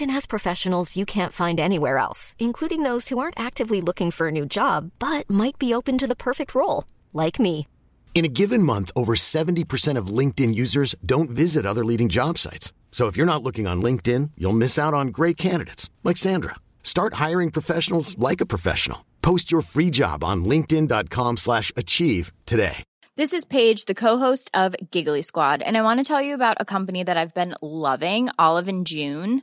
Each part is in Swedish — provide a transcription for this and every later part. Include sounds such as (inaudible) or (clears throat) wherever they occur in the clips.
has professionals you can't find anywhere else, including those who aren't actively looking for a new job but might be open to the perfect role, like me. In a given month, over 70% of LinkedIn users don't visit other leading job sites. So if you're not looking on LinkedIn, you'll miss out on great candidates like Sandra. Start hiring professionals like a professional. Post your free job on linkedin.com/achieve slash achieve today. This is Paige, the co-host of Giggly Squad, and I want to tell you about a company that I've been loving, Olive and June.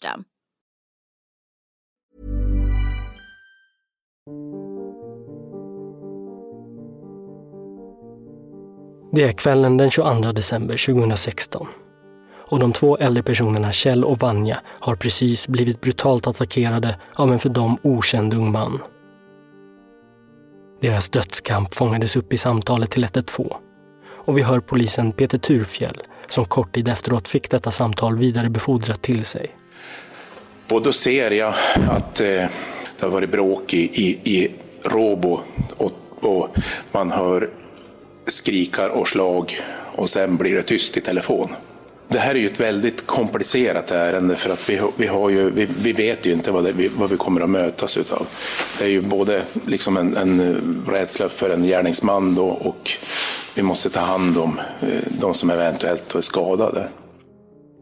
Det är kvällen den 22 december 2016. Och de två äldre personerna Kjell och Vanja har precis blivit brutalt attackerade av en för dem okänd ung man. Deras dödskamp fångades upp i samtalet till 112. Och vi hör polisen Peter Turfjell som kort tid efteråt fick detta samtal vidarebefordrat till sig. Och då ser jag att eh, det har varit bråk i, i, i Råbo och, och man hör skrikar och slag och sen blir det tyst i telefon. Det här är ju ett väldigt komplicerat ärende för att vi, vi, har ju, vi, vi vet ju inte vad, det, vi- vad vi kommer att mötas utav. Det är ju både liksom en, en rädsla för en gärningsman då och vi måste ta hand om eh, de som eventuellt är skadade.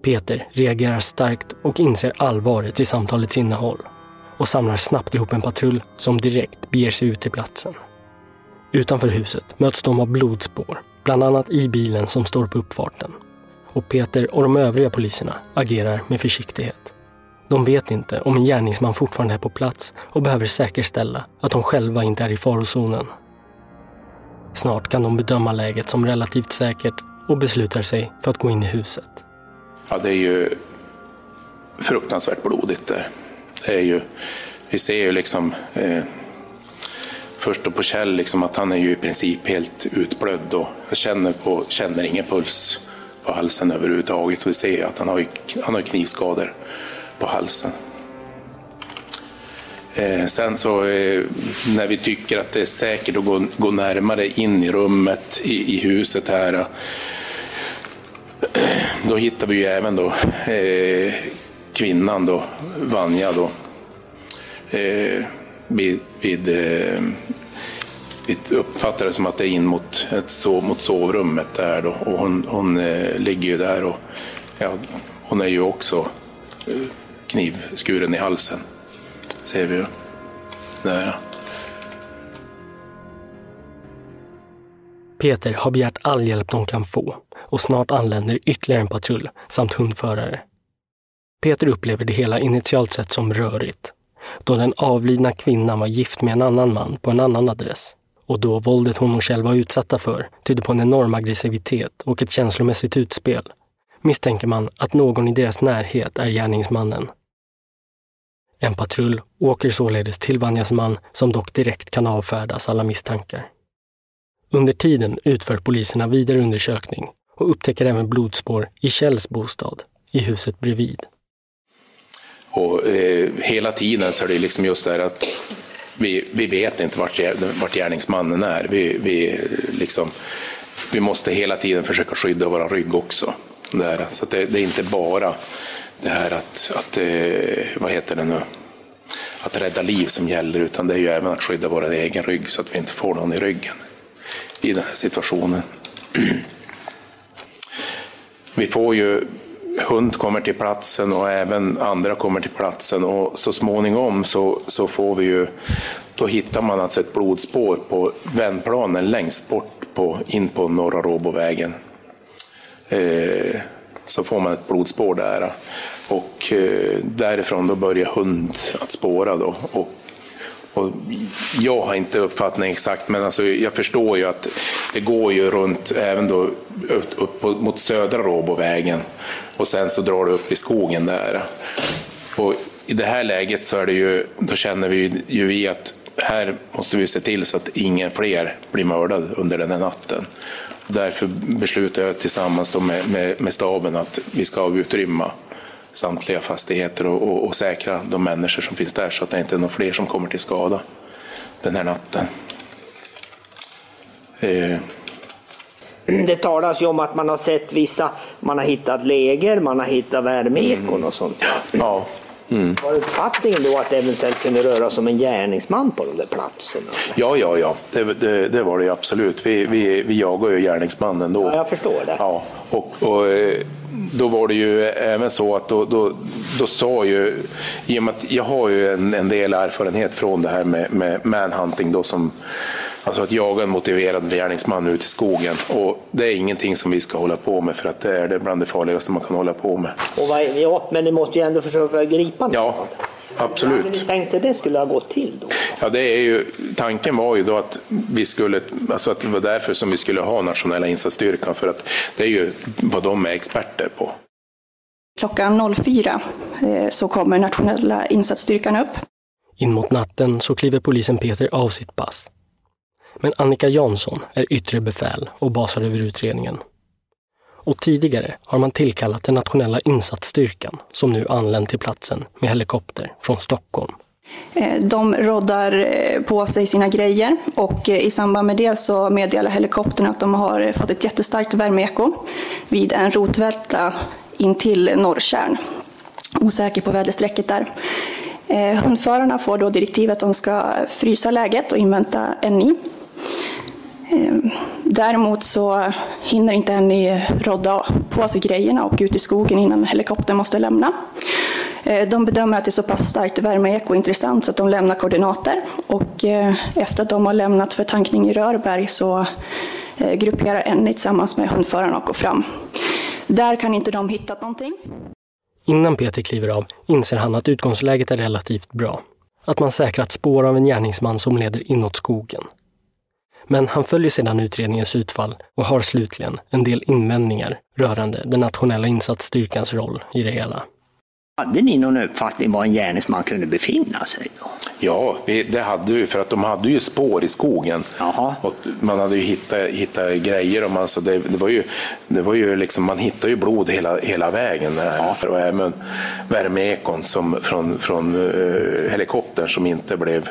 Peter reagerar starkt och inser allvaret i samtalets innehåll och samlar snabbt ihop en patrull som direkt beger sig ut till platsen. Utanför huset möts de av blodspår, bland annat i bilen som står på uppfarten. Och Peter och de övriga poliserna agerar med försiktighet. De vet inte om en gärningsman fortfarande är på plats och behöver säkerställa att de själva inte är i farozonen. Snart kan de bedöma läget som relativt säkert och beslutar sig för att gå in i huset. Ja, det är ju fruktansvärt blodigt där. Det är ju, vi ser ju liksom eh, först då på Kjell liksom att han är ju i princip helt utblödd och känner, på, känner ingen puls på halsen överhuvudtaget och vi ser ju att han har, han har knivskador på halsen. Eh, sen så eh, när vi tycker att det är säkert att gå, gå närmare in i rummet i, i huset här då hittar vi ju även då, eh, kvinnan då, Vanja då, eh, vid, vid, eh, vi uppfattar det som att det är in mot, ett sov, mot sovrummet där då och hon, hon eh, ligger ju där och ja, hon är ju också eh, knivskuren i halsen, ser vi ju. Där. Peter har begärt all hjälp de kan få och snart anländer ytterligare en patrull samt hundförare. Peter upplever det hela initialt sett som rörigt, då den avlidna kvinnan var gift med en annan man på en annan adress och då våldet hon och Kjell var utsatta för tydde på en enorm aggressivitet och ett känslomässigt utspel misstänker man att någon i deras närhet är gärningsmannen. En patrull åker således till Vanjas man som dock direkt kan avfärdas alla misstankar. Under tiden utför poliserna vidare undersökning och upptäcker även blodspår i Kjells bostad, i huset bredvid. Och eh, hela tiden så är det liksom just det här att vi, vi vet inte vart, vart gärningsmannen är. Vi, vi, liksom, vi måste hela tiden försöka skydda vår rygg också. Där. Så att det, det är inte bara det här att, att eh, vad heter det nu, att rädda liv som gäller, utan det är ju även att skydda vår egen rygg så att vi inte får någon i ryggen i den här situationen. Vi får ju, hund kommer till platsen och även andra kommer till platsen och så småningom så, så får vi ju, då hittar man alltså ett blodspår på vändplanen längst bort på, in på Norra Råbovägen. Eh, så får man ett blodspår där. Och eh, därifrån då börjar hund att spåra. Då. Och, och jag har inte uppfattning exakt, men alltså jag förstår ju att det går ju runt även då upp, upp mot södra Råbovägen och sen så drar det upp i skogen där. Och I det här läget så är det ju, då känner vi ju i att här måste vi se till så att ingen fler blir mördad under den här natten. Därför beslutar jag tillsammans med, med, med, staben att vi ska utrymma samtliga fastigheter och, och, och, säkra de människor som finns där så att det inte är några fler som kommer till skada den här natten. Eh. Det talas ju om att man har sett vissa, man har hittat läger, man har hittat värmeekon och sånt. Ja, Mm. Var uppfattningen då att det eventuellt kunde röra sig om en gärningsman på de där platserna? Ja, ja, ja. Det, det, det var det ju absolut. Vi, vi, vi jagar ju gärningsmannen då. Ja, jag förstår det. Ja, och, och eh, då var det ju även så att då, då, då sa ju, i och med att jag har ju en, en del erfarenhet från det här med, med manhunting då som Alltså att jaga en motiverad gärningsman ut i skogen. Och det är ingenting som vi ska hålla på med för att det är det bland det farligaste man kan hålla på med. Och vad, ja, men ni måste ju ändå försöka gripa någon. Ja, absolut. Hur ni tänkte det skulle ha gått till då? Ja, det är ju, tanken var ju då att vi skulle, alltså att det var därför som vi skulle ha nationella insatsstyrkan för att det är ju vad de är experter på. Klockan 04 eh, så kommer nationella insatsstyrkan upp. In mot natten så kliver polisen Peter av sitt pass. Men Annika Jansson är yttre befäl och basar över utredningen. Och tidigare har man tillkallat den nationella insatsstyrkan som nu anlänt till platsen med helikopter från Stockholm. Eh, de roddar eh, på sig sina grejer och eh, i samband med det så meddelar helikoptern att de har fått ett jättestarkt värmeeko vid en rotvälta in till Norrtjärn. Osäker på väderstrecket där. Hundförarna får då direktivet att de ska frysa läget och invänta NI. Däremot så hinner inte Henny rodda på sig grejerna och ut i skogen innan helikoptern måste lämna. Eh, de bedömer att det är så pass starkt värmeeko intressant så att de lämnar koordinater och eh, efter att de har lämnat för tankning i Rörberg så eh, grupperar Enni tillsammans med hundförarna och går fram. Där kan inte de hitta någonting. Innan Peter kliver av inser han att utgångsläget är relativt bra. Att man säkrat spår av en gärningsman som leder inåt skogen. Men han följer sedan utredningens utfall och har slutligen en del invändningar rörande den nationella insatsstyrkans roll i det hela. Hade ni någon uppfattning var en gärningsman kunde befinna sig då? Ja, det hade vi, för att de hade ju spår i skogen. Jaha. Och man hade ju hittat, hittat grejer. Och man, så det, det, var ju, det var ju liksom, man hittade ju blod hela, hela vägen. Ja. Och även värmeekon som, från, från uh, helikoptern som inte blev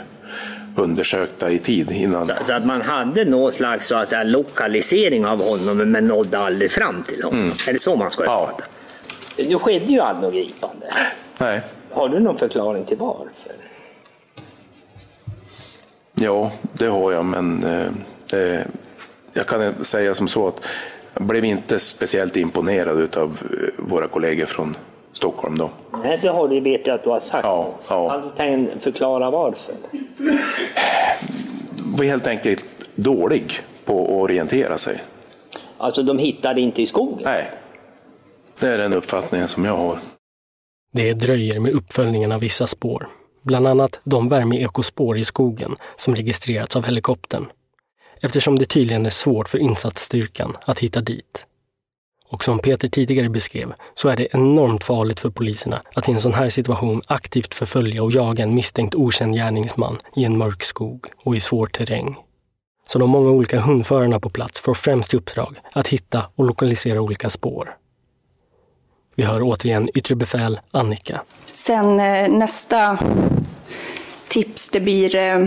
undersökta i tid innan. Så, att man hade någon slags så att säga, lokalisering av honom men nådde aldrig fram till honom? Mm. Är det så man ska uppfatta ja. Nu skedde ju aldrig något gripande. Nej. Har du någon förklaring till varför? Ja, det har jag, men eh, jag kan säga som så att jag blev inte speciellt imponerad av eh, våra kollegor från Stockholm då. Nej, det har du vet jag att du har sagt. Ja, ja. Kan du förklara varför? var helt enkelt dålig på att orientera sig. Alltså de hittade inte i skogen? Nej. Det är den uppfattningen som jag har. Det dröjer med uppföljningen av vissa spår. Bland annat de värmeekospår i skogen som registrerats av helikoptern. Eftersom det tydligen är svårt för insatsstyrkan att hitta dit. Och som Peter tidigare beskrev så är det enormt farligt för poliserna att i en sån här situation aktivt förfölja och jaga en misstänkt okänd gärningsman i en mörk skog och i svår terräng. Så de många olika hundförarna på plats får främst i uppdrag att hitta och lokalisera olika spår. Vi hör återigen yttre befäl Annika. Sen eh, nästa tips, det blir eh,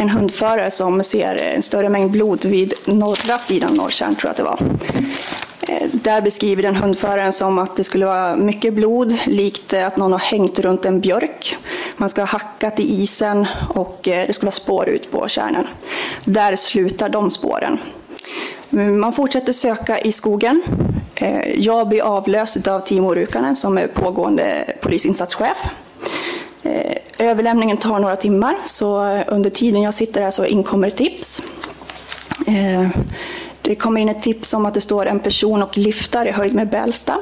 en hundförare som ser en större mängd blod vid norra sidan Norrtjärn, tror jag att det var. Eh, där beskriver den hundföraren som att det skulle vara mycket blod, likt att någon har hängt runt en björk. Man ska ha hackat i isen och eh, det ska vara spår ut på kärnan. Där slutar de spåren. Mm, man fortsätter söka i skogen. Eh, jag blir avlöst av Timo Rukanen som är pågående polisinsatschef. Överlämningen tar några timmar, så under tiden jag sitter här så inkommer tips. Det kommer in ett tips om att det står en person och lyftar i höjd med Bälsta.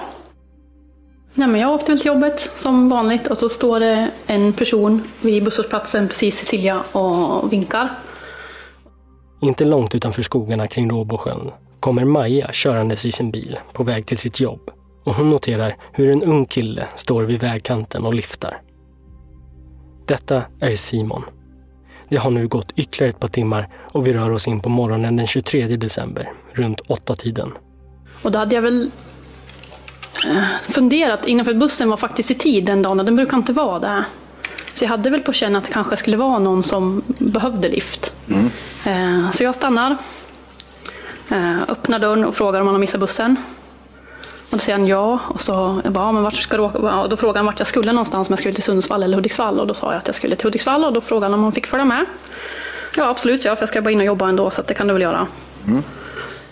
Nej, men jag åkte väl till jobbet som vanligt och så står det en person vid busshållplatsen precis Cecilia och vinkar. Inte långt utanför skogarna kring Råbosjön kommer Maja körandes i sin bil på väg till sitt jobb och hon noterar hur en ung kille står vid vägkanten och lyftar. Detta är Simon. Det har nu gått ytterligare ett par timmar och vi rör oss in på morgonen den 23 december, runt åtta tiden. Och då hade jag väl eh, funderat, innanför bussen var faktiskt i tid den dagen, den brukar inte vara det. Så jag hade väl på känn att det kanske skulle vara någon som behövde lift. Mm. Eh, så jag stannar, eh, öppnar dörren och frågar om han har missat bussen. Och då säger han ja. Och så jag bara, ja, men vart ska du åka? Och då frågade han vart jag skulle någonstans, om jag skulle till Sundsvall eller Hudiksvall. Och då sa jag att jag skulle till Hudiksvall och då frågade han om han fick följa med. Ja absolut, ja, för jag ska bara in och jobba ändå så det kan du väl göra. Mm.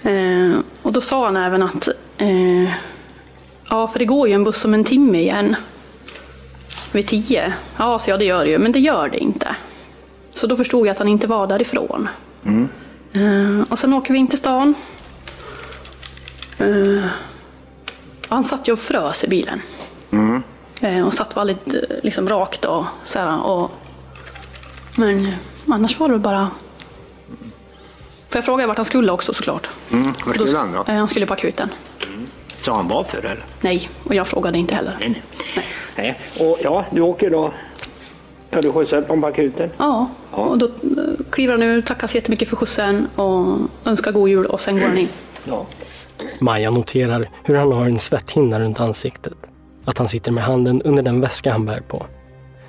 Eh, och då sa han även att eh, ja, för det går ju en buss om en timme igen. Vid tio. Ja, så ja, det gör det ju, men det gör det inte. Så då förstod jag att han inte var därifrån. Mm. Eh, och sen åker vi in till stan. Han satt ju och frös i bilen. Mm. Eh, och satt väldigt eh, liksom, rakt och så här, och, Men annars var det bara... För jag frågade vart han skulle också såklart. Mm. Vart skulle han då? Eh, han skulle på akuten. Mm. Sa han varför eller? Nej, och jag frågade inte heller. Nej, nej. nej. Och ja, du åker då Ja, du skjutsar honom på akuten? Ja, ja. och då kliver han ur, tackar så jättemycket för skjutsen och önskar god jul och sen går han in. Ja. Maja noterar hur han har en svetthinna runt ansiktet. Att han sitter med handen under den väska han bär på.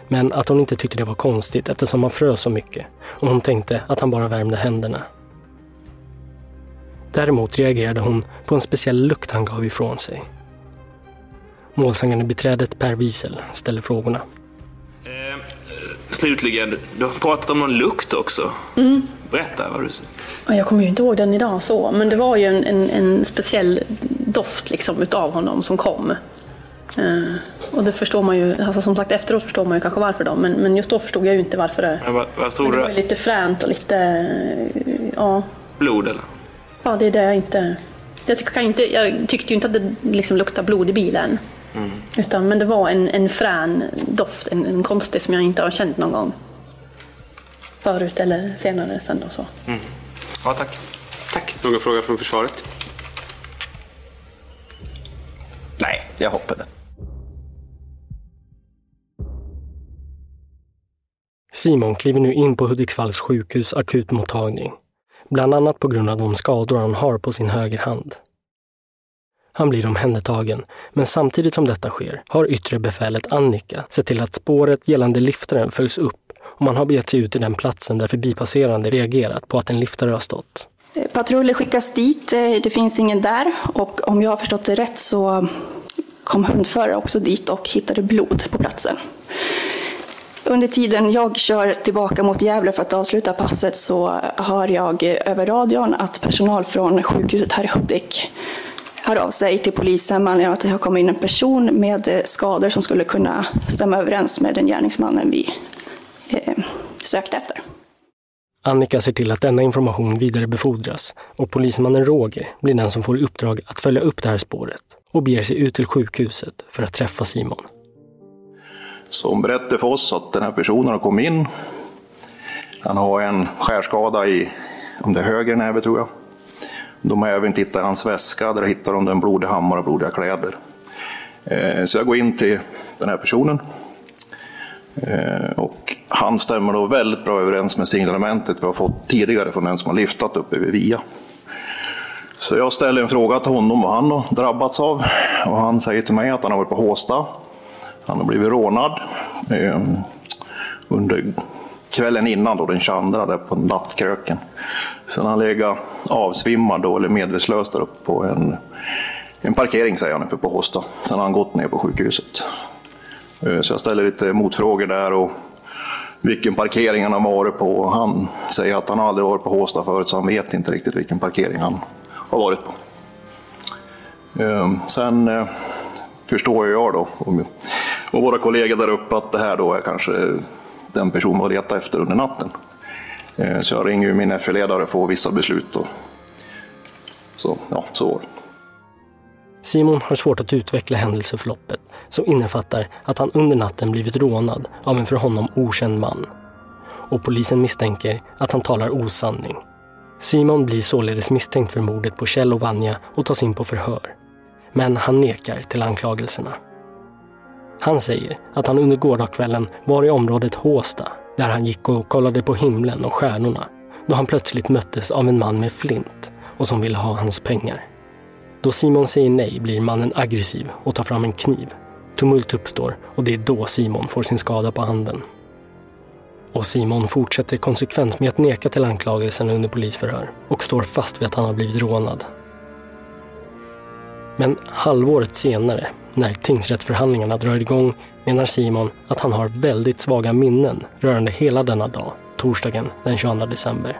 Men att hon inte tyckte det var konstigt eftersom han frös så mycket och hon tänkte att han bara värmde händerna. Däremot reagerade hon på en speciell lukt han gav ifrån sig. Målsägande beträdet Per Wiesel ställer frågorna. Eh, slutligen, du har pratat om någon lukt också. Mm. Berätta vad du Jag kommer ju inte ihåg den idag så, men det var ju en, en, en speciell doft liksom utav honom som kom. Uh, och det förstår man ju, alltså som sagt efteråt förstår man ju kanske varför då, men, men just då förstod jag ju inte varför det. Men vad, vad tror men det var ju lite fränt och lite, ja. Blod eller? Ja, det är det jag inte... Jag, kan inte, jag tyckte ju inte att det liksom luktade blod i bilen. Mm. Utan, men det var en, en frän doft, en, en konstig som jag inte har känt någon gång förut eller senare sen och så. Mm. Ja, tack. Tack. Någon fråga från försvaret? Nej, jag hoppade. Simon kliver nu in på Hudiksvalls sjukhus akutmottagning. Bland annat på grund av de skador han har på sin högerhand. Han blir omhändertagen, men samtidigt som detta sker har yttre befälet Annika sett till att spåret gällande liftaren följs upp och man har begett sig ut till den platsen där förbipasserande reagerat på att en liftare har stått. Patruller skickas dit, eh, det finns ingen där och om jag har förstått det rätt så kom hundförare också dit och hittade blod på platsen. Under tiden jag kör tillbaka mot Gävle för att avsluta passet så hör jag över radion att personal från sjukhuset här i Hudik hör av sig till polisen med att det har kommit in en person med skador som skulle kunna stämma överens med den gärningsmannen vi eh, sökte efter. Annika ser till att denna information vidarebefordras och polismannen Roger blir den som får i uppdrag att följa upp det här spåret och beger sig ut till sjukhuset för att träffa Simon. Som berättade för oss att den här personen har kommit in. Han har en skärskada i, om det är höger näve tror jag. De har även tittat i hans väska, där hittar de en blodig hammare och blodiga kläder. Eh, så jag går in till den här personen Eh, och han stämmer då väldigt bra överens med signalementet vi har fått tidigare från den som har lyftat uppe vid VIA. Så jag ställer en fråga till honom vad han har drabbats av och han säger till mig att han har varit på Håsta. Han har blivit rånad eh, under kvällen innan, då, den 22, där på nattkröken. Sen har han legat avsvimmad då, eller medvetslös där uppe på en en parkering säger han uppe på Håsta. Sen har han gått ner på sjukhuset. Eh, så jag ställer lite motfrågor där och vilken parkering han har varit på. Han säger att han aldrig varit på Håsta förut så han vet inte riktigt vilken parkering han har varit på. Ehm, sen eh, förstår jag då och våra kollegor där uppe att det här då är kanske den person man letar efter under natten. Eh, så jag ringer min FE-ledare och får vissa beslut. Då. så, ja, så var det. Simon har svårt att utveckla händelseförloppet som innefattar att han under natten blivit rånad av en för honom okänd man. Och polisen misstänker att han talar osanning. Simon blir således misstänkt för mordet på Kjell och Vanja och tas in på förhör. Men han nekar till anklagelserna. Han säger att han under gårdagskvällen var i området Håsta där han gick och kollade på himlen och stjärnorna då han plötsligt möttes av en man med flint och som ville ha hans pengar. Då Simon säger nej blir mannen aggressiv och tar fram en kniv. Tumult uppstår och det är då Simon får sin skada på handen. Och Simon fortsätter konsekvent med att neka till anklagelsen under polisförhör och står fast vid att han har blivit rånad. Men halvåret senare, när tingsrättsförhandlingarna drar igång, menar Simon att han har väldigt svaga minnen rörande hela denna dag, torsdagen den 22 december.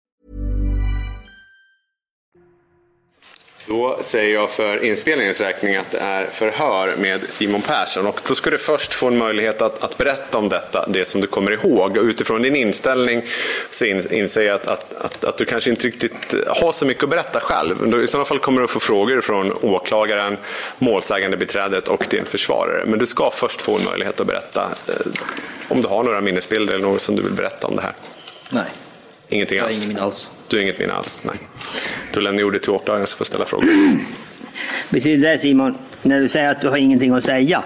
Då säger jag för inspelningens räkning att det är förhör med Simon Persson och då ska du först få en möjlighet att, att berätta om detta, det som du kommer ihåg. Och utifrån din inställning så inser jag att, att, att, att, du kanske inte riktigt har så mycket att berätta själv. I sådana fall kommer du att få frågor från åklagaren, målsägande beträdet och din försvarare. Men du ska först få en möjlighet att berätta eh, om du har några minnesbilder eller något som du vill berätta om det här. Nej. Ingenting jag har alls? ingen minne alls. Du har inget minne alls? Nej. Då lämnar jag ordet till åklagaren som får ställa frågor. (clears throat) Betyder det Simon, när du säger att du har ingenting att säga,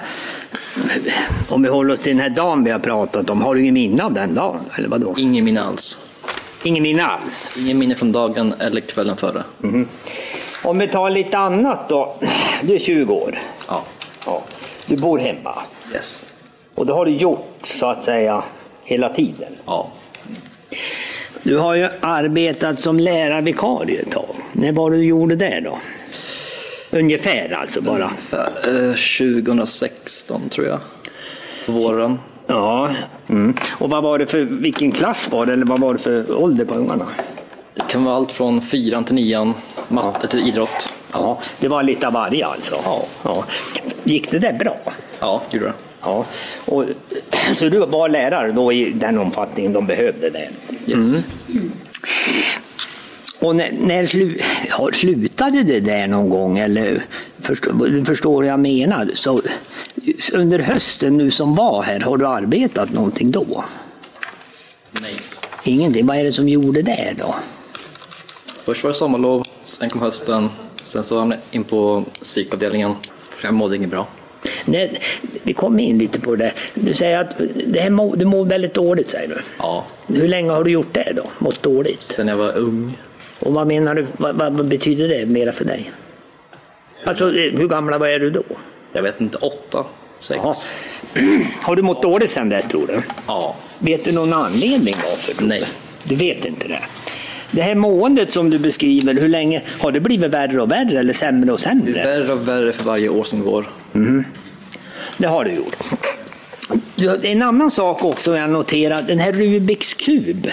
om vi håller oss till den här dagen vi har pratat om, har du ingen minne av den dagen? Eller vadå? Ingen minne alls. Ingen minne alls? Ingen minne från dagen eller kvällen före. Mhm. Om vi tar lite annat då. Du är 20 år. Ja. ja. Du bor hemma. Yes. Och det har du gjort så att säga hela tiden. Ja. Du har ju arbetat som lärarvikarie ett tag. När var det du gjorde det då? Ungefär alltså bara. Ungefär, eh, 2016 tror jag. På våren. Ja. Mm. Och vad var det för, vilken klass var det eller vad var det för ålder på ungarna? Det kan vara allt från fyran till nian, matte till idrott. Ja, det var lite av varje alltså? Ja. ja. Gick det där bra? Ja, gjorde det. Ja. Och, (clears throat) så du var lärare då i den omfattningen de behövde det? Yes. Mm. Och när, när slu, ja, slutade det där någon gång? Eller, förstår, förstår vad jag menar? Så, under hösten nu som var här, har du arbetat någonting då? Nej. Ingenting? Vad är det som gjorde det då? Först var det sommarlov, sen kom hösten, sen så hamnade jag in på psykavdelningen. Jag mådde inget bra. Nej, vi kom in lite på det. Du säger att det här må, du mår väldigt dåligt, säger du. Ja. Hur länge har du gjort det då? Mått dåligt? Sen jag var ung. Och vad menar du? Vad, vad, betyder det mera för dig? Alltså, hur gamla är du då? Jag vet inte, åtta, sex. Jaha. (clears throat) Har du mått dåligt sen dess, tror du? Ja. Vet du någon anledning varför? Nej. Du vet inte det? Det här måendet som du beskriver, hur länge har det blivit värre och värre eller sämre och Det sämre? blir värre och värre för varje år som går. Mhm. Det har du gjort. En annan sak också jag noterat, den här Rubiks kub.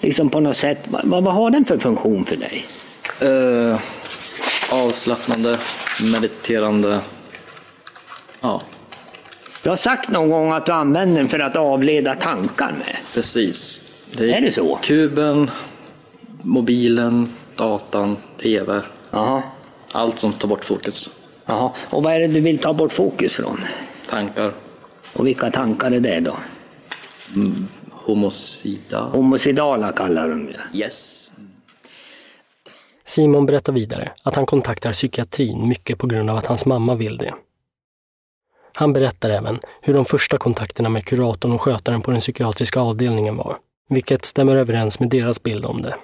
Liksom på något sätt, vad, vad har den för funktion för dig? Uh, avslappnande, mediterande. Ja, Du har sagt någon gång att du använder den för att avleda tankar med. precis. Är det så? Kuben, mobilen, datan, tv. Jaha. Allt som tar bort fokus. Jaha. Och vad är det du vill ta bort fokus från? Tankar. Och vilka tankar är det då? Mm, homocida. Homocidala kallar de det. Yes. Simon berättar vidare att han kontaktar psykiatrin mycket på grund av att hans mamma vill det. Han berättar även hur de första kontakterna med kuratorn och skötaren på den psykiatriska avdelningen var, vilket stämmer överens med deras bild om det.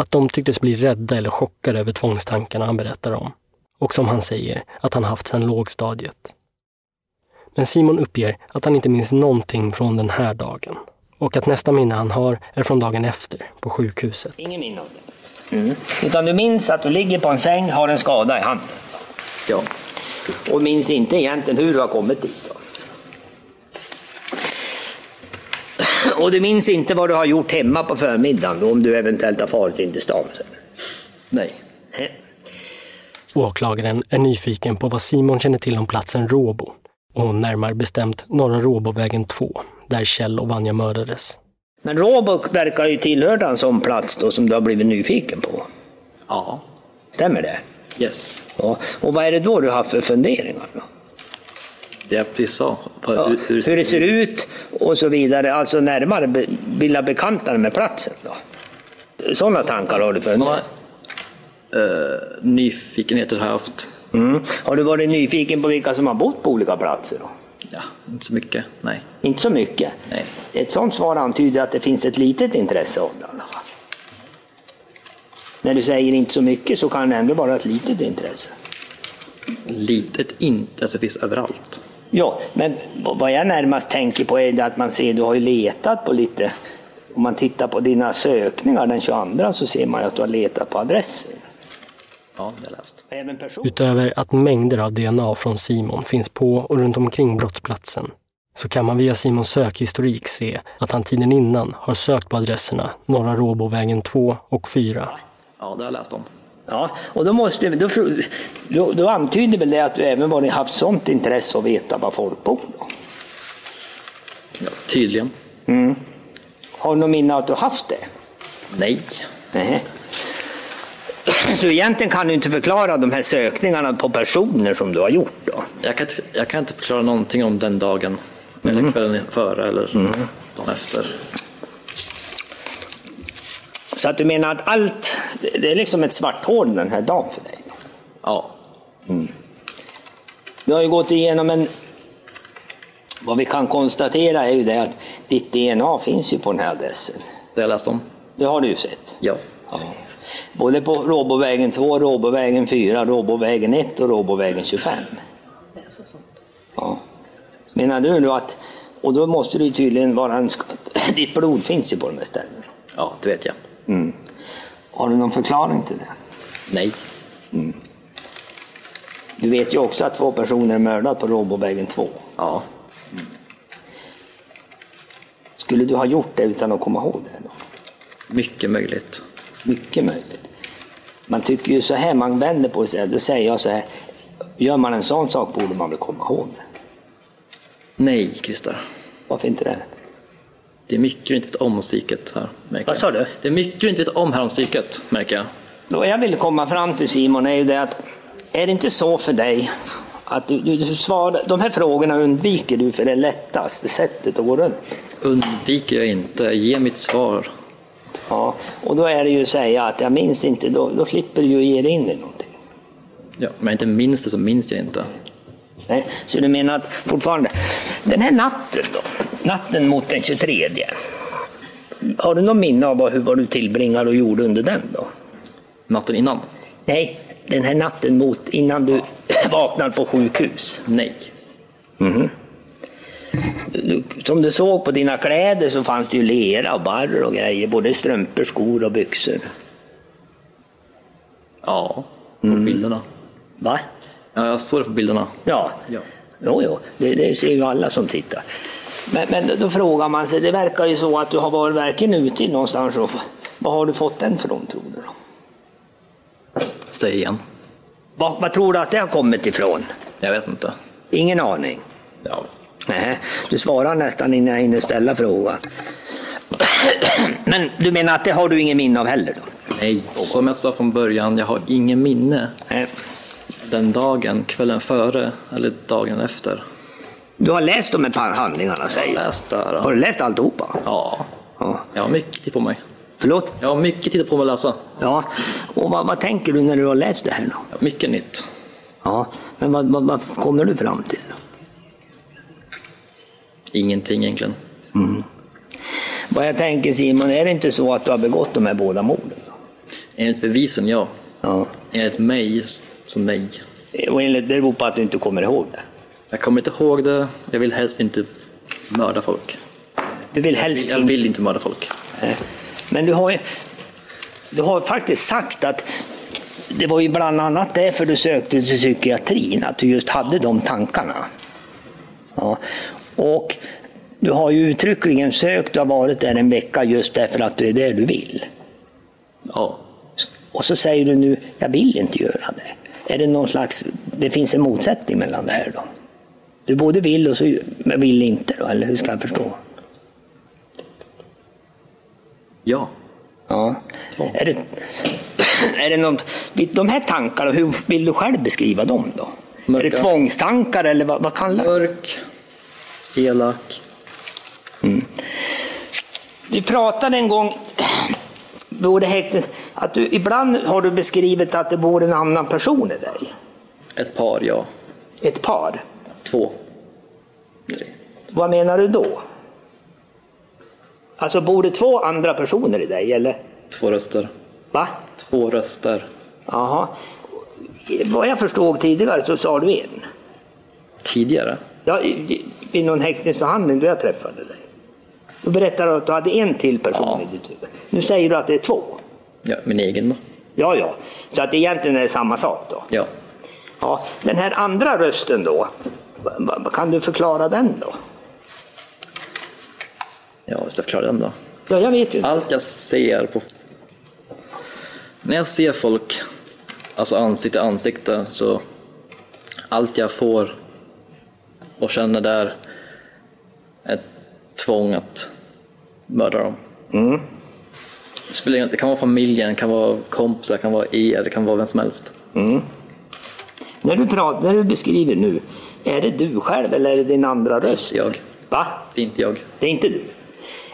Att de tycktes bli rädda eller chockade över tvångstankarna han berättar om. Och som han säger, att han haft sedan lågstadiet. Men Simon uppger att han inte minns någonting från den här dagen. Och att nästa minne han har är från dagen efter, på sjukhuset. Ingen minne av det. Mm. Utan du minns att du ligger på en säng, har en skada i handen. Ja. Och minns inte egentligen hur du har kommit dit. Då. Och du minns inte vad du har gjort hemma på förmiddagen, då, om du eventuellt har farit in till stan. sen? Nej. Åklagaren är nyfiken på vad Simon känner till om platsen Råbo och närmare bestämt Norra Råbovägen 2, där Kjell och Vanja mördades. Men Råbo verkar ju tillhöra en sån plats då som du har blivit nyfiken på. Ja. Stämmer det? Yes. Ja. Och vad är det då du har för funderingar? Då? Jag precis sa. Ja, hur, hur det ser ut och så vidare. Alltså närmare be- bilda bekantare med platsen. Då. Sådana tankar har du funnits? Uh, nyfikenheter har jag haft. Mm. Har du varit nyfiken på vilka som har bott på olika platser? Då? Ja, inte så mycket. Nej. Inte så mycket? Nej. Ett sådant svar antyder att det finns ett litet intresse av det. i alla fall. När du säger inte så mycket så kan det ändå vara ett litet intresse. Litet inte, alltså det finns överallt. Ja, men vad jag närmast tänker på är att man ser, du har ju letat på lite, om man tittar på dina sökningar den 22 så ser man ju att du har letat på adresser. Ja, det läst. Även person. Utöver att mängder av DNA från Simon finns på och runt omkring brottsplatsen så kan man via Simons sökhistorik se att han tiden innan har sökt på adresserna Norra Råbovägen 2 och 4. Ja, det har jag läst om. Ja, och då, måste, då, då, då antyder väl det att du även varit haft sånt intresse att veta var folk bor? Då. Ja, tydligen. Mm. Har du något minne att du haft det? Nej. Nej. Så egentligen kan du inte förklara de här sökningarna på personer som du har gjort då? Jag kan, jag kan inte förklara någonting om den dagen. Eller kvällen före eller dagen efter. Så att du menar att allt, det är liksom ett svart hål den här dagen för dig? Ja. Mm. Du har ju gått igenom en... Vad vi kan konstatera är ju det att ditt DNA finns ju på den här adressen. Det har jag läst om. Det har du ju sett? Ja. Ja. Både på Råbovägen 2, Råbovägen 4, Råbovägen 1 och Råbovägen 25. Ja. Menar du då att... Och då måste det tydligen vara en... (laughs) Ditt blod finns ju på de här ställena. Ja, det vet jag. Mm. Har du någon förklaring till det? Nej. Mm. Du vet ju också att två personer är mördade på Råbovägen 2. Ja. Skulle du ha gjort det utan att komma ihåg det? Då? Mycket möjligt. Mycket möjligt. Man tycker ju så här, man vänder på sig, då säger jag så här, gör man en sån sak borde man väl komma ihåg det. Nej, Christer. Varför inte det? Det är mycket du inte vet om om psyket här. Märker Vad sa du? Det är mycket du inte vet om här om psyket, märker jag. Då jag vill komma fram till Simon är ju det att, är det inte så för dig att du, du, du svarar, de här frågorna undviker du för det lättaste sättet att gå runt? Undviker jag inte. Ge mitt svar. Ja, och då är det ju att säga att jag minns inte, då, då slipper du ju ge dig in i någonting. Ja, men jag inte minns det så minns jag inte. Nej, så du menar att fortfarande, den här natten då, natten mot den 23. Har du något minne av vad, hur, vad du tillbringade och gjorde under den då? Natten innan? Nej, den här natten mot, innan du (laughs) vaknade på sjukhus. Nej. Mhm. Du, som du såg på dina kläder så fanns det ju lera och barr och grejer, både strumpor, skor och byxor. Ja, på bilderna. Va? Ja, jag såg det på bilderna. Ja, Ja. jo, jo. Det, det ser ju alla som tittar. Men, men då frågar man sig, det verkar ju så att du har varit verkligen ute någonstans. Och, vad har du fått den från tror du? Då? Säg igen. Vad, vad tror du att det har kommit ifrån? Jag vet inte. Ingen aning? Ja. Nej, du svarar nästan innan jag hinner ställa frågan. Men du menar att det har du ingen minne av heller? Då? Nej, som jag sa från början, jag har ingen minne. Den dagen, kvällen före eller dagen efter. Du har läst de här handlingarna säger Jag har läst där. Har du läst alltihopa? Ja. Ja. Jag har mycket tid på mig. Förlåt? Jag har mycket tid på mig att läsa. Ja, och vad, vad tänker du när du har läst det här då? Mycket nytt. Ja, men vad, vad, vad kommer du fram till? Då? Ingenting egentligen. Mm. Vad jag tänker Simon, är det inte så att du har begått de här båda morden? Då? Enligt bevisen, ja. Ja. Enligt mig, så nej. Och enligt, det beror på att du inte kommer ihåg det? Jag kommer inte ihåg det. Jag vill helst inte mörda folk. Du vill helst Jag vill inte mörda folk. Nej. Men du har ju du har faktiskt sagt att det var ju bland annat därför du sökte till psykiatrin, att du just hade de tankarna. Ja. Och du har ju uttryckligen sökt och varit där en vecka just därför att du är där du vill. Ja. Och så säger du nu, jag vill inte göra det. Är det någon slags, det finns en motsättning mellan det här då? Du både vill och så vill inte då, eller hur ska jag förstå? Ja. Ja. Är det, är det någon, de här tankarna, hur vill du själv beskriva dem då? Är det tvångstankar eller vad, vad kallar du Mörk, elak. Mm. Du pratade en gång, både häktes, att du, ibland har du beskrivit att det bor en annan person i dig. Ett par, ja. Ett par. Två. Vad menar du då? Alltså bor det två andra personer i dig eller? Två röster. Va? Två röster. Jaha. Vad jag förstod tidigare så sa du en. Tidigare? Ja, vid någon häktningsförhandling då jag träffade dig. Då berättade du att du hade en till person i ditt huvud. Nu säger du att det är två. Ja, min egen då. Ja, ja. Så att egentligen är det samma sak då. Ja. Ja, den här andra rösten då, kan du förklara den då? Ja, jag ska förklara den då. Ja, jag vet ju. Allt jag ser på... När jag ser folk, alltså ansikte ansikte, så allt jag får och känner där är ett tvång att mörda dem. Mm. Det, spelar det kan vara familjen, det kan vara kompisar, det kan vara er, det kan vara vem som helst. Mm. När, du pratar, när du beskriver nu, är det du själv eller är det din andra röst? Jag. Va? Det är inte jag. Det är inte du?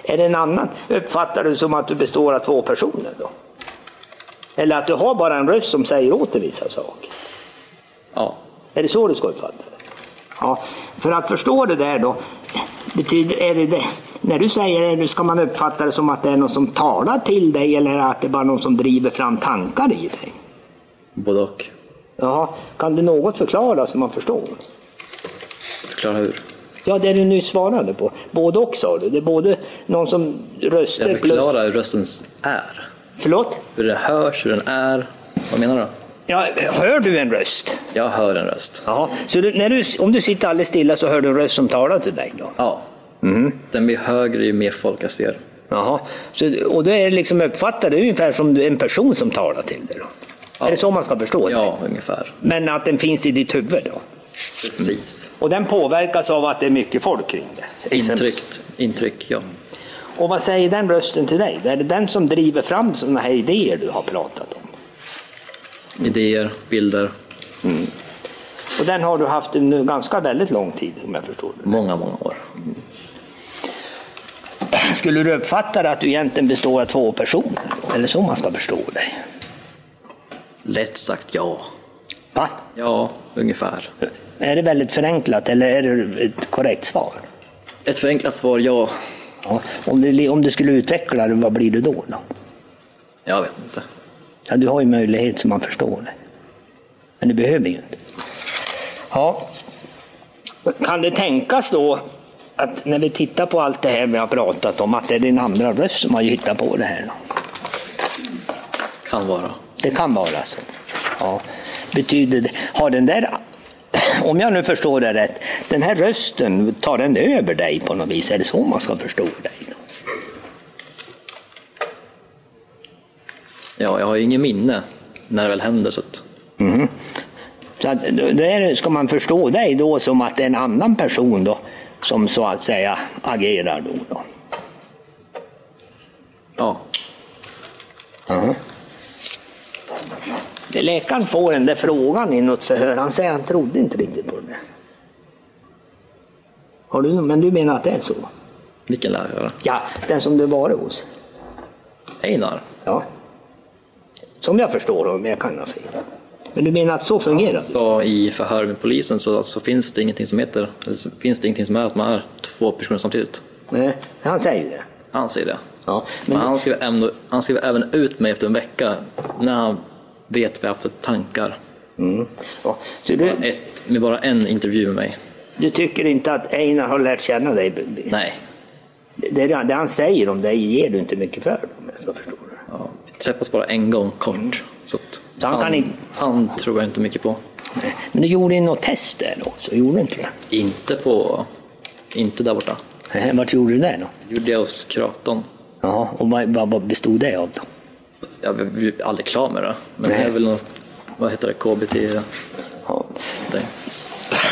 Är det en annan? Uppfattar du som att du består av två personer då? Eller att du har bara en röst som säger åt dig vissa saker? Ja. Är det så du ska uppfatta det? Ja, för att förstå det där då, betyder, är det det, när du säger det, ska man uppfatta det som att det är någon som talar till dig eller att det är bara någon som driver fram tankar i dig? Både och. Jaha, kan du något förklara så man förstår? Förklara hur. Ja, det du nyss svarade på. Både och sa du. Det är både någon som röster Jag förklarar hur rösten är. Förlåt? Hur det hörs, hur den är. Vad menar du? Ja, hör du en röst? Jag hör en röst. Jaha, så du, när du, om du sitter alldeles stilla så hör du en röst som talar till dig då? Ja. Mhm. Den blir högre ju mer folk jag ser. Jaha, så, och då är det liksom uppfattar du ungefär som en person som talar till dig då? Är det så man ska förstå det? Ja, ungefär. Men att den finns i ditt huvud då? Precis. Och den påverkas av att det är mycket folk kring det? Intryck, intryck ja. Och vad säger den rösten till dig? Är det den som driver fram sådana här idéer du har pratat om? Idéer, bilder. Mm. Och den har du haft under ganska väldigt lång tid om jag förstår det. Många, många år. Skulle du uppfatta det att du egentligen består av två personer? Eller så man ska förstå dig? Lätt sagt ja. Va? Ja, ungefär. Är det väldigt förenklat eller är det ett korrekt svar? Ett förenklat svar ja. ja. Om, du, om du skulle utveckla det, vad blir det då? då? Jag vet inte. Ja, du har ju möjlighet så man förstår det. Men du behöver ju inte. Ja. Kan det tänkas då att när vi tittar på allt det här vi har pratat om, att det är din andra röst som har hittat på det här? Kan vara. Det kan vara så. Ja. Betyder det, har den där, om jag nu förstår det rätt, den här rösten, tar den över dig på något vis? Är det så man ska förstå dig? Ja, jag har ju ingen minne när det väl händer. Så att... Mm. Så att, där ska man förstå dig då som att det är en annan person då som så att säga agerar då? då. Ja. Läkaren får den där frågan i något förhör. Han säger att han trodde inte riktigt på det. Har du, men du menar att det är så? Vilken lärare? Ja, den som du varit hos. Einar? Ja. Som jag förstår men jag kan ha fel. Men du menar att så fungerar det? Så I förhör med polisen så, så finns det ingenting som heter, eller finns det ingenting som är att man är två personer samtidigt. Nej, han säger det. Han säger det. Ja, men han, skrev även, han skrev även ut mig efter en vecka när han vet vad jag har för tankar. Mm. Ja, så du, Ett, med bara en intervju med mig. Du tycker inte att Einar har lärt känna dig? Nej. Det, det han säger om dig ger du inte mycket för, om jag ska förstå det. Ja, vi träffas bara en gång kort. Så så han, han, kan inte... han tror jag inte mycket på. Men du gjorde något test där också, gjorde du inte det? Inte på... Inte där borta. Vart gjorde du det då? gjorde jag hos kuratorn. Jaha, och vad, vad bestod det av då? Jag blev aldrig klar med det. Men det är väl något, vad heter det, KBT? Ja.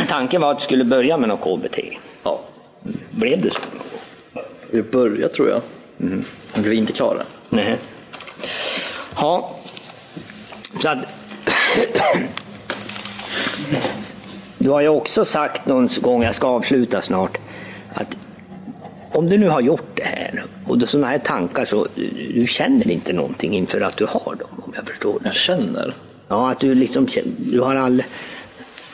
Tanken var att du skulle börja med något KBT? Ja. Blev det så? Vi började tror jag. Mm. Men blev inte klara. Nej. Ja. Så att... Du har ju också sagt någon gång, jag ska avsluta snart, att om du nu har gjort det här och du sådana här tankar så du känner inte någonting inför att du har dem om jag förstår det. Jag känner? Ja, att du liksom du har all...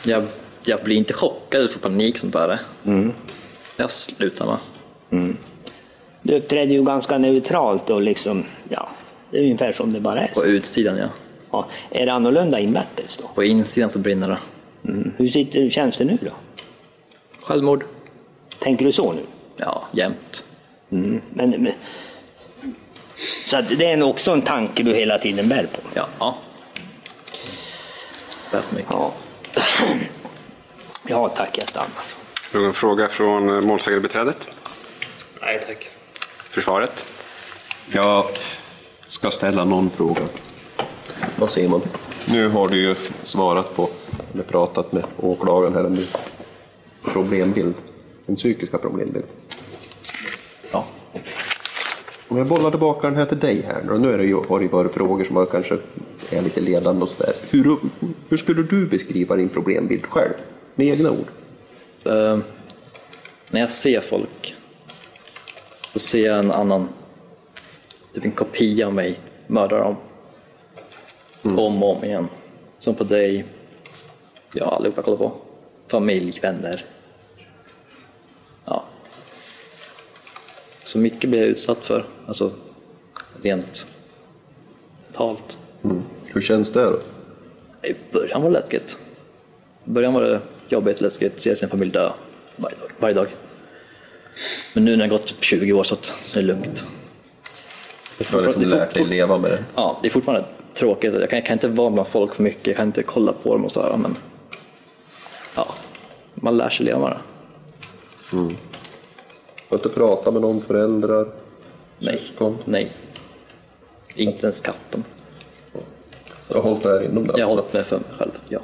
Jag, jag blir inte chockad eller får panik sånt där. Mm. Jag slutar med. Mm. Du uppträder ju ganska neutralt och liksom, ja, det är ungefär som det bara är. På utsidan ja. ja. Är det annorlunda invärtes då? På insidan så brinner det. Mm. Hur sitter, känns det nu då? Självmord. Tänker du så nu? Ja, jämt. Mm. Men, men, så att det är också en tanke du hela tiden bär på? Ja. ja. mycket. Ja. (clears throat) ja, tack. Jag stannar. Någon fråga från målsägandebiträdet? Nej, tack. Försvaret? Jag ska ställa någon fråga. Vad ser man? Nu har du ju svarat på, eller pratat med åklagaren här om din problembild. Den psykiska problembilden. Om jag bollar tillbaka den här till dig här och nu är det ju, har det varit frågor som kanske är lite ledande och sådär. Hur, hur skulle du beskriva din problembild själv? Med egna ord? Uh, när jag ser folk så ser jag en annan, typ en kopia av mig mörda dem. Mm. Om och om igen. Som på dig, ja allihopa kollar på. Familj, vänner. Så mycket blir jag utsatt för, alltså rent talt. Mm. Hur känns det då? I början var det läskigt. I början var det jobbigt, läskigt, se sin familj dö varje dag. Varje dag. Men nu när det gått 20 år så att det är lugnt. Du har liksom lärt dig leva med det? Ja, det är fortfarande tråkigt. Jag kan, jag kan inte vara bland folk för mycket, jag kan inte kolla på dem och så här, men ja, man lär sig leva med det. Mm. Du inte prata med någon föräldrar? Nej. Syskon? Nej. Inte ens katten. Så du har hållit det här inom dig? Jag har hållit det för mig själv, ja.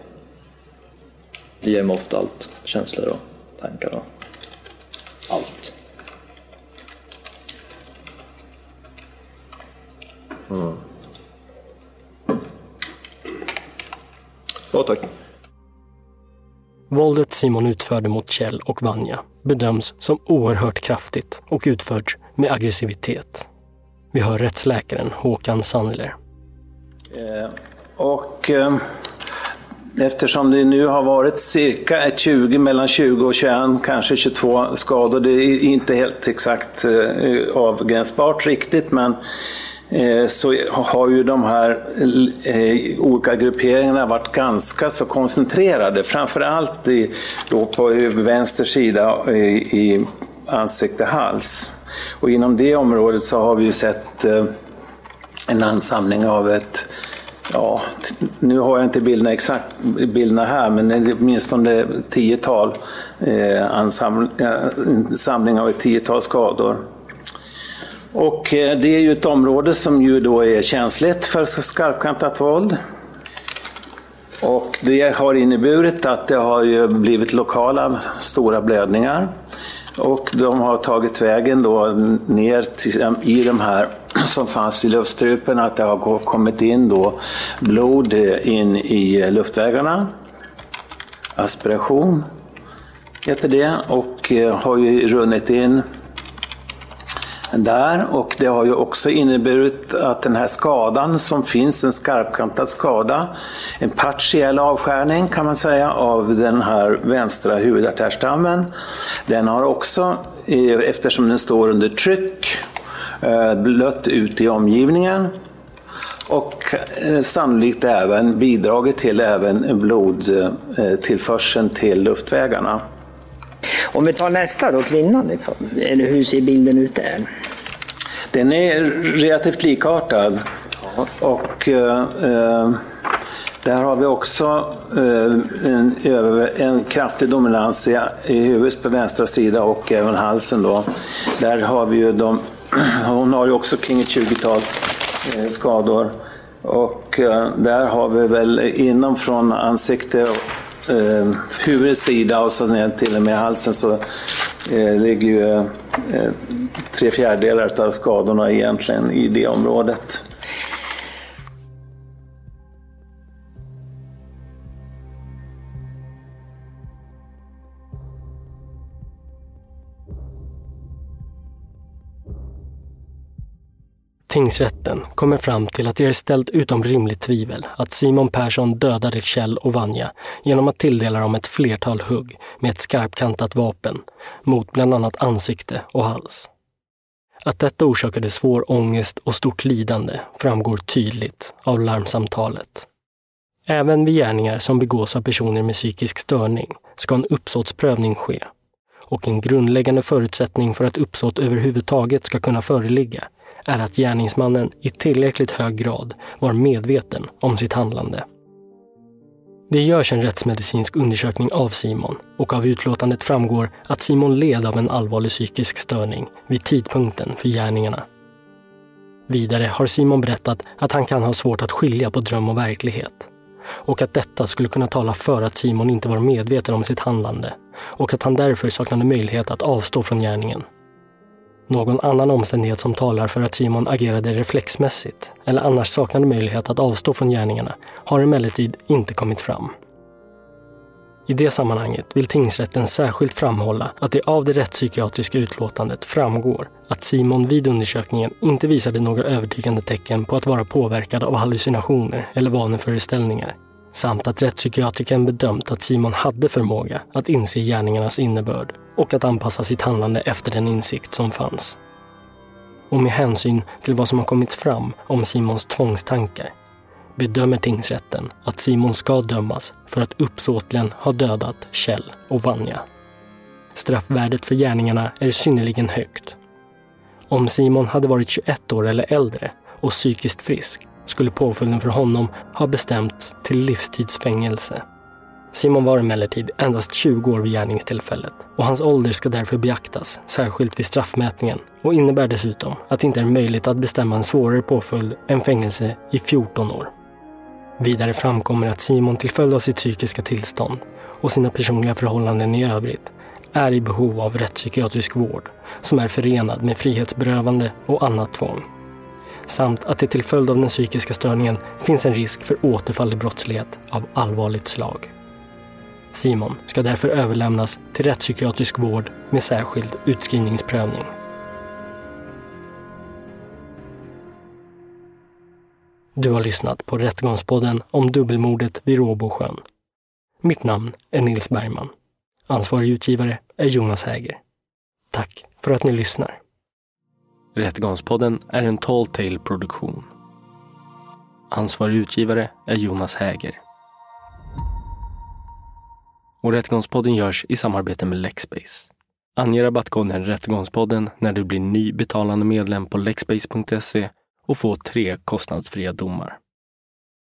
Det ger mig ofta allt. Känslor och tankar och allt. Mm. Ja, tack. Våldet Simon utförde mot Kjell och Vanja bedöms som oerhört kraftigt och utförts med aggressivitet. Vi hör rättsläkaren Håkan Sandler. Eh, och eh, eftersom det nu har varit cirka ett 20, mellan 20 och 21, kanske 22 skador, det är inte helt exakt eh, avgränsbart riktigt, men Eh, så har ju de här eh, olika grupperingarna varit ganska så koncentrerade, framförallt i, då på vänster sida i, i ansikte, hals. Och inom det området så har vi ju sett en ansamling av ett Ja, nu har jag inte bilderna exakt bilderna här, men det är åtminstone tiotal eh, ansamling av ett tiotal skador. Och eh, det är ju ett område som ju då är känsligt för skarpkantat våld. Och det har inneburit att det har ju blivit lokala stora blödningar. Och de har tagit vägen då ner till, eh, i de här (clears throat) som fanns i luftstrupen, att det har kommit in då blod eh, in i luftvägarna. Aspiration heter det och har ju runnit in där och det har ju också inneburit att den här skadan som finns, en skarpkantad skada, en partiell avskärning kan man säga av den här vänstra huvudartärstammen. Den har också, eftersom den står under tryck, eh, blött ut i omgivningen och eh, sannolikt även bidragit till även blodtillförseln till luftvägarna. Om vi tar nästa då, kvinnan. Hur ser bilden ut där? Den är relativt likartad. Ja. Och eh, där har vi också eh, en, en kraftig dominans i, i huvudet på vänstra sida och även halsen. Då. Där har vi ju de, (clears throat) hon har ju också kring ett 20-tal eh, skador. Och eh, där har vi väl inom från ansikte eh, huvudets sida och så ner till och med halsen så eh, ligger ju eh, tre fjärdedelar av skadorna egentligen i det området. Tingsrätten kommer fram till att det är ställt utom rimligt tvivel att Simon Persson dödade Kjell och Vanja genom att tilldela dem ett flertal hugg med ett skarpkantat vapen mot bland annat ansikte och hals. Att detta orsakade svår ångest och stort lidande framgår tydligt av larmsamtalet. Även vid gärningar som begås av personer med psykisk störning ska en uppsåtsprövning ske. Och en grundläggande förutsättning för att uppsåt överhuvudtaget ska kunna föreligga är att gärningsmannen i tillräckligt hög grad var medveten om sitt handlande. Det görs en rättsmedicinsk undersökning av Simon och av utlåtandet framgår att Simon led av en allvarlig psykisk störning vid tidpunkten för gärningarna. Vidare har Simon berättat att han kan ha svårt att skilja på dröm och verklighet och att detta skulle kunna tala för att Simon inte var medveten om sitt handlande och att han därför saknade möjlighet att avstå från gärningen. Någon annan omständighet som talar för att Simon agerade reflexmässigt eller annars saknade möjlighet att avstå från gärningarna har emellertid inte kommit fram. I det sammanhanget vill tingsrätten särskilt framhålla att det av det rättspsykiatriska utlåtandet framgår att Simon vid undersökningen inte visade några övertygande tecken på att vara påverkad av hallucinationer eller vaneföreställningar samt att rättspsykiatrikern bedömt att Simon hade förmåga att inse gärningarnas innebörd och att anpassa sitt handlande efter den insikt som fanns. Och med hänsyn till vad som har kommit fram om Simons tvångstankar bedömer tingsrätten att Simon ska dömas för att uppsåtligen ha dödat Kjell och Vanja. Straffvärdet för gärningarna är synnerligen högt. Om Simon hade varit 21 år eller äldre och psykiskt frisk skulle påföljden för honom ha bestämts till livstidsfängelse. Simon var emellertid endast 20 år vid gärningstillfället och hans ålder ska därför beaktas, särskilt vid straffmätningen och innebär dessutom att det inte är möjligt att bestämma en svårare påföljd än fängelse i 14 år. Vidare framkommer att Simon till följd av sitt psykiska tillstånd och sina personliga förhållanden i övrigt är i behov av rättspsykiatrisk vård som är förenad med frihetsberövande och annat tvång. Samt att det till följd av den psykiska störningen finns en risk för återfall i brottslighet av allvarligt slag. Simon ska därför överlämnas till rättspsykiatrisk vård med särskild utskrivningsprövning. Du har lyssnat på Rättegångspodden om dubbelmordet vid Råbosjön. Mitt namn är Nils Bergman. Ansvarig utgivare är Jonas Häger. Tack för att ni lyssnar. Rättegångspodden är en Tall Tale produktion. Ansvarig utgivare är Jonas Häger. Och Rättegångspodden görs i samarbete med Lexbase. Ange rabattkoden Rättegångspodden när du blir ny betalande medlem på lexbase.se och få tre kostnadsfria domar.